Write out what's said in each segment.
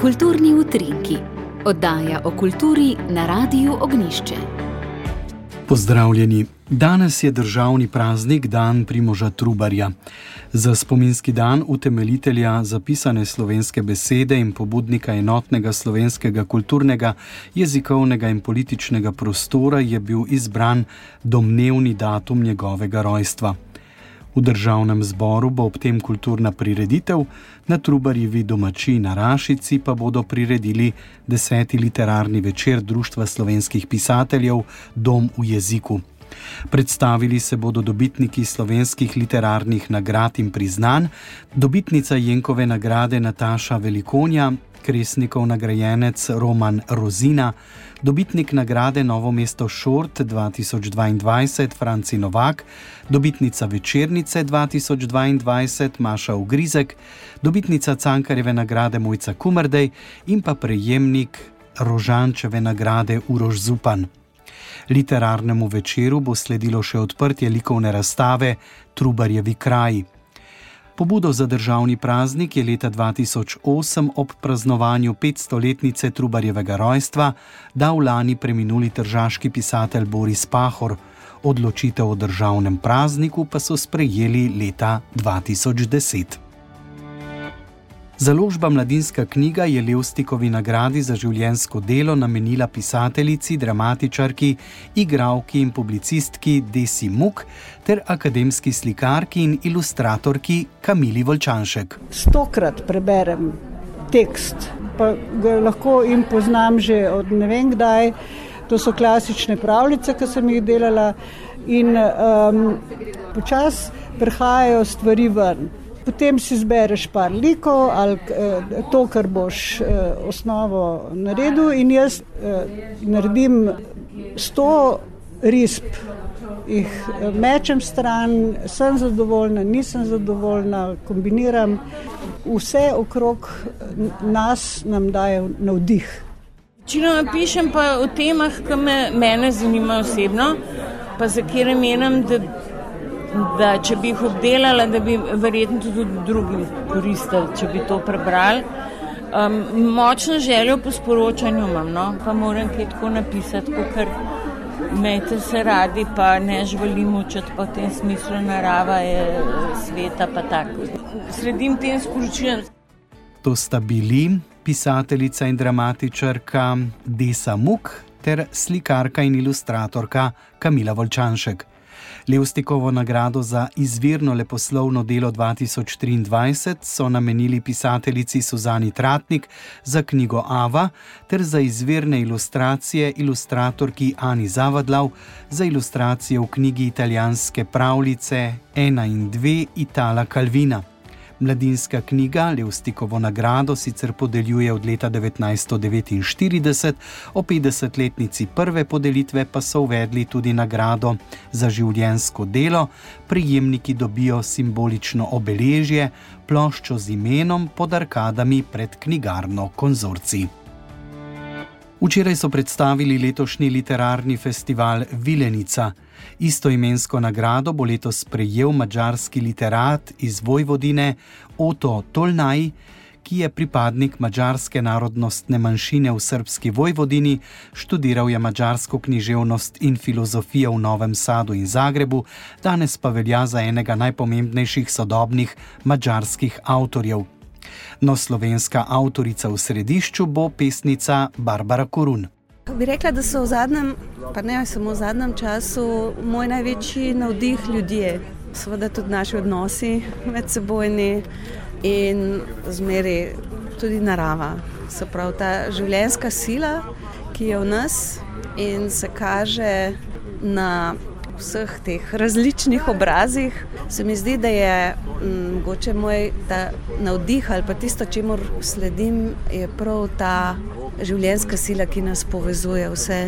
Kulturni utrinki, oddaja o kulturi na Radiu Ognišče. Pozdravljeni. Danes je državni praznik, dan Primoža Trubarja. Za spominski dan utemeljitelja zapisane slovenske besede in pobudnika enotnega slovenskega kulturnega, jezikovnega in političnega prostora je bil izbran domnevni datum njegovega rojstva. V državnem zboru bo ob tem kulturna prireditev, na Trubarjevi domači na Rašici pa bodo priredili deseti literarni večer Društva slovenskih pisateljev Dom v jeziku. Predstavili se bodo dobitniki slovenskih literarnih nagrad in priznanj, dobitnica Jenkove nagrade Nataša Velikonja, Kresnikov nagrajenec Roman Rozina, dobitnik nagrade Novo mesto Šort 2022 Franci Novak, dobitnica Večernice 2022 Maša Ugrizek, dobitnica Cankarjeve nagrade Mojca Kumrdej in pa prejemnik Rožančeve nagrade Urož Zupan. Literarnemu večeru bo sledilo še odprtje likovne razstave Trubarjevi kraji. Pobudo za državni praznik je leta 2008 ob praznovanju 500-letnice Trubarjevega rojstva dal lani preminuli tržaški pisatelj Boris Pahor. Odločitev o državnem prazniku pa so sprejeli leta 2010. Založba Mladinska knjiga je Levstikovi nagradi za življensko delo namenila pisateljici, dramatičarki, igravki in publicistki Desi Muk ter akademski slikarki in ilustratorki Kamili Volčanšek. Stokrat preberem tekst, pa ga lahko in poznam že od ne vem kdaj. To so klasične pravljice, ki sem jih delala, in um, počasi prihajajo stvari ven. Potem si zbereš par likov ali eh, to, kar boš eh, osnovo naredil, in jaz eh, naredim sto risb, jih mečem stran, sem zadovoljna, nisem zadovoljna, kombiniram. Vse okrog nas nam daje navdih. Večino pišem pa o temah, ki me mene zanimajo osebno, pa za kjer menim, da da če bi jih obdelala, da bi verjetno tudi drugim koristili, če bi to prebrali. Um, močno željo po sporočanju imam, no? pa moram kaj tako napisati, ker imejte se radi, pa ne želim učiti po tem smislu, narava je sveta pa tako. Sledim tem sporočilom. To sta bili pisateljica in dramatičarka Desa Muk ter slikarka in ilustratorka Kamila Volčanšek. Levstikovo nagrado za izvirno leposlovno delo 2023 so namenili pisateljici Suzani Tratnik za knjigo Ava ter za izvirne ilustracije ilustratorki Ani Zavadlav za ilustracije v knjigi italijanske pravljice 1 in 2 Itala Calvina. Mladinska knjiga Levstikovo nagrado sicer podeljuje od leta 1949, o 50-letnici prve podelitve pa so uvedli tudi nagrado za življensko delo, prijemniki dobijo simbolično obeležje, ploščo z imenom pod arkadami pred knjigarno konzorci. Včeraj so predstavili letošnji literarni festival Vilenica. Istoimensko nagrado bo letos prejel mačarski literat iz Vojvodine Oto Tolnaj, ki je pripadnik mačarske narodnostne manjšine v srpski Vojvodini, študiral je mačarsko književnost in filozofijo v Novem Sadu in Zagrebu, danes pa velja za enega najpomembnejših sodobnih mačarskih avtorjev. No, slovenska avtorica v središču bo pesnica Barbara Korun. Bi rekla, da so v zadnjem, pa ne samo v zadnjem času, moj največji navdih ljudje. Seveda tudi naši odnosi med sebojni in zmeri tudi narava. Se pravi, ta življenjska sila, ki je v nas in se kaže na vseh teh različnih obrazih, se mi zdi, da je mm, mogoče moj navdih ali pa tisto, čemu sledim, je prav ta življenjska sila, ki nas povezuje vse.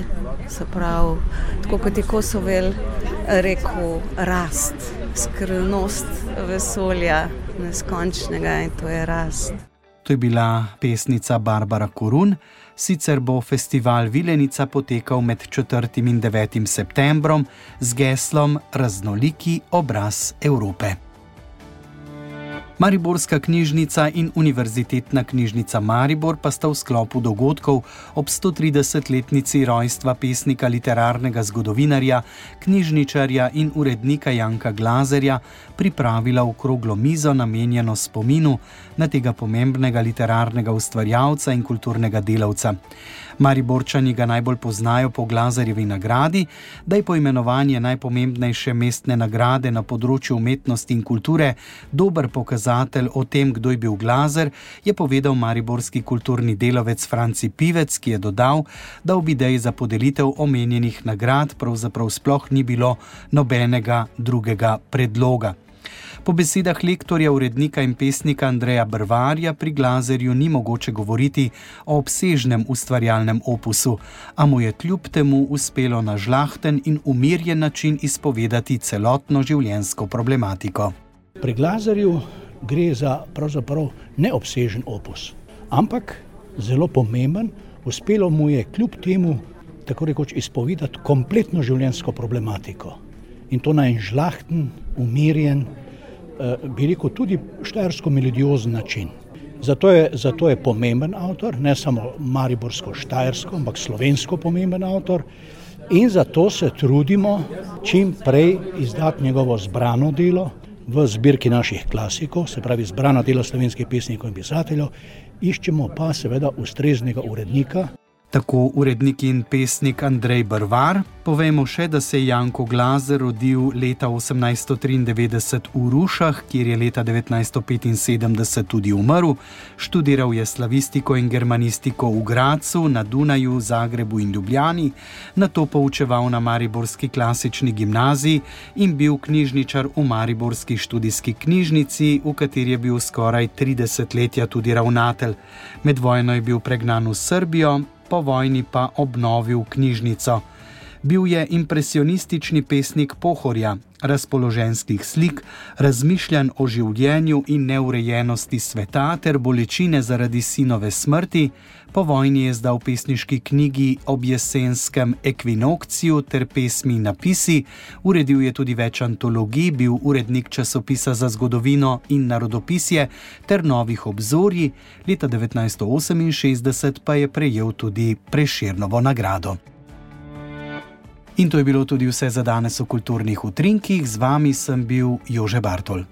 Pravi, tako kot je Kosovel rekel, rast, skrivnost vesolja, neskončnega in to je rast. To je bila pesnica Barbara Korun. Sicer bo festival Vilenica potekal med 4. in 9. septembrom z geslom Raznoliki obraz Evrope. Mariborska knjižnica in Univerzitetna knjižnica Maribor pa sta v sklopu dogodkov ob 130-letnici rojstva pesnika, literarnega zgodovinarja, knjižničarja in urednika Janka Glazerja pripravila okroglo mizo namenjeno spominu na tega pomembnega literarnega ustvarjalca in kulturnega delavca. Mariborčani ga najbolj poznajo po Glazerjevi nagradi, da je poimenovanje najpomembnejše mestne nagrade na področju umetnosti in kulture dober pokazatelj o tem, kdo je bil Glazer, je povedal mariborski kulturni delavec Franci Pivec, ki je dodal, da ob ideji za podelitev omenjenih nagrad pravzaprav sploh ni bilo nobenega drugega predloga. Po besedah lektorja, urednika in pesnika Andreja Brvarja pri Glazerju ni mogoče govoriti o obsežnem ustvarjalnem opusu, a mu je kljub temu uspelo na žlahten in umirjen način izpovedati celotno življenjsko problematiko. Pri Glazerju gre za pravzaprav neobsežen opus, ampak zelo pomemben. Uspelo mu je kljub temu tako rekoč izpovedati kompletno življenjsko problematiko in to na en žlahten, umirjen, Eh, bi rekel, tudi štajersko melodiozen način. Zato je, zato je pomemben avtor, ne samo mariborsko-štajersko, ampak slovensko pomemben avtor. In zato se trudimo čim prej izdati njegovo zbrano delo v zbirki naših klasikov, se pravi zbrana dela slovenskih pesnikov in pisateljev, iščemo pa seveda ustreznega urednika. Tako urednik in pesnik Andrej Brvar. Povejmo še, da se je Janko Glazer rodil leta 1893 v Rušah, kjer je leta 1975 tudi umrl. Študiral je slavistiko in germanistiko v Gracu, na Dunaju, Zagrebu in Ljubljani, na to poučeval na Mariborski klasični gimnaziji in bil knjižničar v Mariborski študijski knjižnici, v kateri je bil skoraj 30 let tudi ravnatelj. Med vojno je bil pregnan v Srbijo po vojni pa obnovil knjižnico. Bil je impresionistični pesnik pohorja, razpoloženskih slik, razmišljanj o življenju in neurejenosti sveta ter bolečine zaradi sinove smrti. Po vojni je zdal pesniški knjigi ob jesenskem ekvinokciju ter pesmi Napisi, uredil je tudi več antologij, bil urednik časopisa za zgodovino in narodopisje ter novih obzorji, leta 1968 pa je prejel tudi Preširnovo nagrado. In to je bilo tudi vse za danes v kulturnih utrinkih, z vami sem bil Jože Bartol.